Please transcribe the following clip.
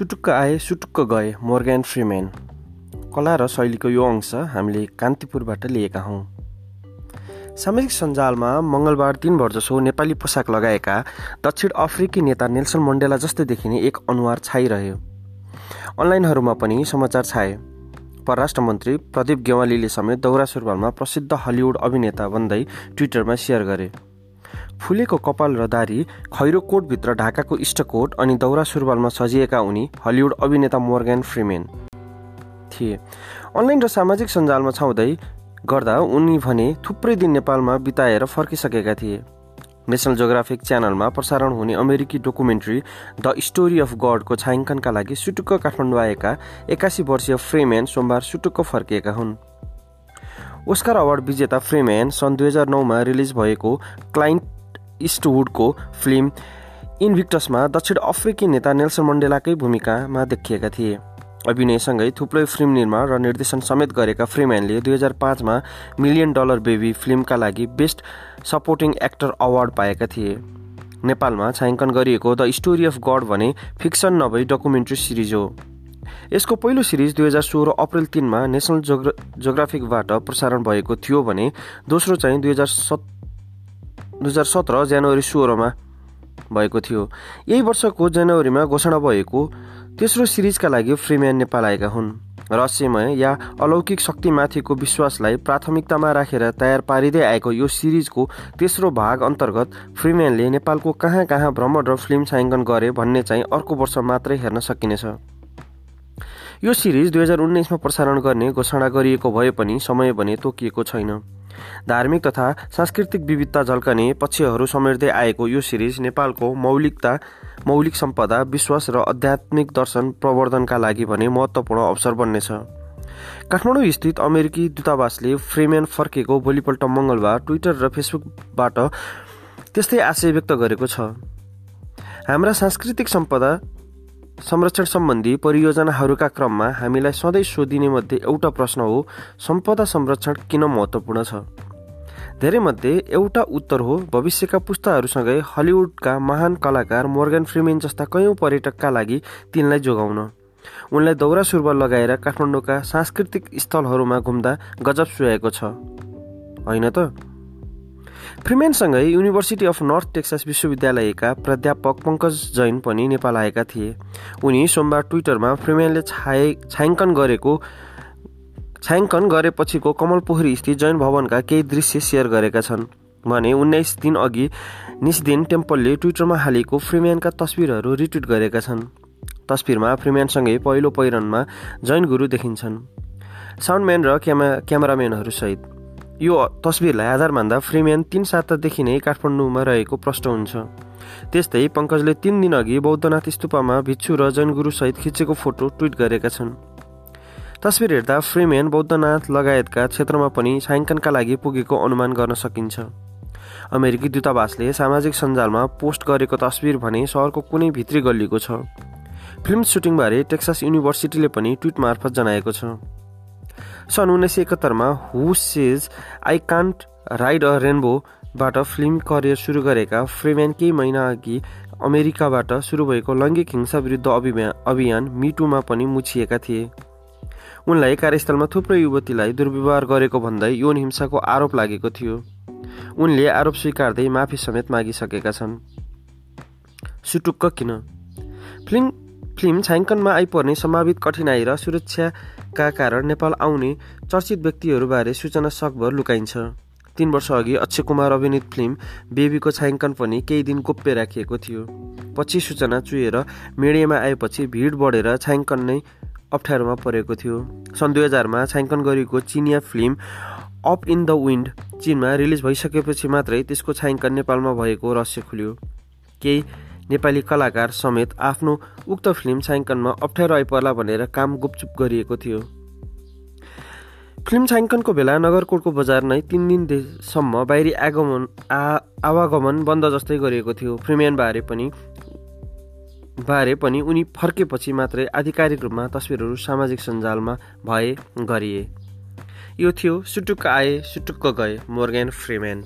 सुटुक्क आए सुटुक्क गए मोर्ग्यान फ्रिमेन। कला र शैलीको यो अंश हामीले कान्तिपुरबाट लिएका हौँ। सामाजिक सञ्जालमा मङ्गलबार दिनभर जसो नेपाली पोसाक लगाएका दक्षिण अफ्रिकी नेता नेल्सन मण्डेला जस्तै देखिने एक अनुहार छाइरह्यो। अनलाइनहरूमा पनि समाचार छाए। परराष्ट्र मन्त्री प्रदीप गेवालीले समेत दौरा सुरुवालमा प्रसिद्ध हलिउड अभिनेता भन्दै ट्विटरमा सेयर गरे। फुलेको कपाल र दारी खैरो कोटभित्र ढाकाको इष्टकोट अनि दौरा सुरुवालमा सजिएका उनी हलिउड अभिनेता मोर्गन फ्रिमेन थिए। अनलाइन र सामाजिक सञ्जालमा छाउँदै गर्दा उनी भने थुप्रै दिन नेपालमा बिताएर फर्किसकेका थिए। नेसनल जोग्राफिक च्यानलमा प्रसारण हुने अमेरिकी डकुमेन्ट्री द स्टोरी अफ गडको छायाङ्कनका लागि सुटुक्क काठमाडौँ आएका एक्कासी वर्षीय फ्रेमेन सोमबार सुटुक्क फर्किएका हुन्। ओस्कार अवार्ड विजेता फ्रेमेन सन् दुई हजार नौमा रिलिज भएको क्लाइन्ट इस्टवुडको फिल्म इनभिक्टसमा दक्षिण अफ्रिकी नेता नेल्सन मण्डेलाकै भूमिकामा देखिएका थिए। अभिनयसँगै थुप्रै फिल्म निर्माण र निर्देशन समेत गरेका फ्रिम्यानले दुई हजार पाँचमा मिलियन डलर बेबी फिल्मका लागि बेस्ट सपोर्टिङ एक्टर अवार्ड पाएका थिए। नेपालमा छायाङ्कन गरिएको द स्टोरी अफ गड भने फिक्सन नभई डकुमेन्ट्री सिरिज हो। यसको पहिलो सिरिज दुई हजार सोह्र अप्रेल तिनमा नेसनल जोग्रा जोग्राफिकबाट प्रसारण भएको थियो भने दोस्रो चाहिँ दुई हजार सत् दुई हजार सत्र जनवरी सोह्रमा भएको थियो। यही वर्षको जनवरीमा घोषणा भएको तेस्रो सिरिजका लागि फ्रिम्यान नेपाल आएका हुन्। रहस्यमय या अलौकिक शक्तिमाथिको विश्वासलाई प्राथमिकतामा राखेर तयार पारिँदै आएको यो सिरिजको तेस्रो भाग अन्तर्गत फ्रिम्यानले नेपालको कहाँ कहाँ भ्रमण र फिल्म छायाङ्कन गरे भन्ने चाहिँ अर्को वर्ष मात्रै हेर्न सकिनेछ। यो सिरिज दुई हजार उन्नाइसमा प्रसारण गर्ने घोषणा गरिएको भए पनि समय भने तोकिएको छैन। धार्मिक तथा सांस्कृतिक विविधता झल्कने पक्षहरू समेट्दै आएको यो सिरिज नेपालको मौलिकता मौलिक सम्पदा विश्वास र आध्यात्मिक दर्शन प्रवर्धनका लागि भने महत्त्वपूर्ण अवसर बन्नेछ। काठमाडौँ स्थित अमेरिकी दूतावासले फ्रेमेन फर्केको भोलिपल्ट मङ्गलबार ट्विटर र फेसबुकबाट त्यस्तै आशय व्यक्त गरेको छ। हाम्रा सांस्कृतिक सम्पदा संरक्षण सम्बन्धी परियोजनाहरूका क्रममा हामीलाई सधैँ सोधिने मध्ये एउटा प्रश्न हो सम्पदा संरक्षण किन महत्त्वपूर्ण छ? धेरै मध्ये एउटा उत्तर हो भविष्यका पुस्ताहरूसँगै हलिउडका महान कलाकार मोर्गन फ्रिमेन जस्ता कयौँ पर्यटकका लागि तिनलाई जोगाउन। उनलाई दौरा सुरुवाल लगाएर काठमाडौँका सांस्कृतिक स्थलहरूमा घुम्दा गजब सुहाएको छ। होइन त? फ्रिमेनसँगै युनिभर्सिटी अफ नर्थ टेक्सास विश्वविद्यालयका प्राध्यापक पङ्कज जैन पनि नेपाल आएका थिए। उनी सोमबार ट्विटरमा फ्रिमेनले छाए छायाङ्कन गरेको छायाङ्कन गरेपछिको कमल पोखरी स्थित जैन भवनका केही दृश्य सेयर गरेका छन्। भने उन्नाइस दिन अघि निस्दिन टेम्पलले ट्विटरमा हालेको फ्रिम्यानका तस्विरहरू रिट्विट गरेका छन्। तस्विरमा फ्रिम्यानसँगै पहिलो पहिरनमा जैन गुरु देखिन्छन्। साउन्डम्यान र क्यामे क्यामेराम्यानहरूसहित यो तस्विरलाई आधार मान्दा फ्रिम्यान तिन सातादेखि नै काठमाडौँमा रहेको प्रष्ट हुन्छ। त्यस्तै पङ्कजले तिन दिन अघि बौद्धनाथ स्तुपामा भिक्षु र जनगुरुसहित खिचेको फोटो ट्विट गरेका छन्। तस्विर हेर्दा फ्रिम्यान बौद्धनाथ लगायतका क्षेत्रमा पनि छायाङ्कनका लागि पुगेको अनुमान गर्न सकिन्छ। अमेरिकी दूतावासले सामाजिक सञ्जालमा पोस्ट गरेको तस्विर भने सहरको कुनै भित्री गल्लीको छ। फिल्म सुटिङबारे टेक्सास युनिभर्सिटीले पनि ट्विट मार्फत जनाएको छ। सन् उन्नाइस सय एकहत्तरमा who says I can't ride a रेनबोबाट film career सुरु गरेका फ्रेम्यान केही महिना अघि अमेरिकाबाट सुरु भएको लैङ्गिक हिंसा विरुद्ध अभियान अभियान मिटुमा पनि मुछिएका थिए। उनलाई कार्यस्थलमा थुप्रै युवतीलाई दुर्व्यवहार गरेको भन्दै यौन हिंसाको आरोप लागेको थियो। उनले आरोप स्वीकार्दै माफी समेत मागिसकेका छन्। सुटुक्क किन? फिल्म फिल्म छायाङ्कनमा आइपर्ने सम्भावित कठिनाई र सुरक्षाका कारण नेपाल आउने चर्चित व्यक्तिहरूबारे सूचना सकभर लुकाइन्छ। तीन वर्ष अघि अक्षय कुमार अभिनीत फिल्म बेबीको छायाङ्कन पनि केही दिन गोप्य राखिएको थियो। पछि सूचना चुहेर मिडियामा आएपछि भिड बढेर छायाङ्कन नै अप्ठ्यारोमा परेको थियो। सन् दुई हजारमा छायाङ्कन गरिएको चिनिया film up in the wind चिनमा release भइसकेपछि मात्रै त्यसको छायाङ्कन नेपालमा भएको रहस्य खुल्यो। केही नेपाली कलाकार समेत आफ्नो उक्त फिल्म छायाङ्कनमा अप्ठ्यारो आइपर्ला भनेर काम गुपचुप गरिएको थियो। फिल्म छायाङ्कनको बेला नगरकोटको बजार नै तिन दिनसम्म बाहिरी आगमन आ आवागमन बन्द जस्तै गरिएको थियो। फ्रिम्यान बारे पनि बारे पनि उनी फर्केपछि मात्रै आधिकारिक रूपमा तस्विरहरू सामाजिक सञ्जालमा भए गरिए। यो थियो सुटुक्क आए सुटुक्क गए मोर्गेन फ्रिम्यान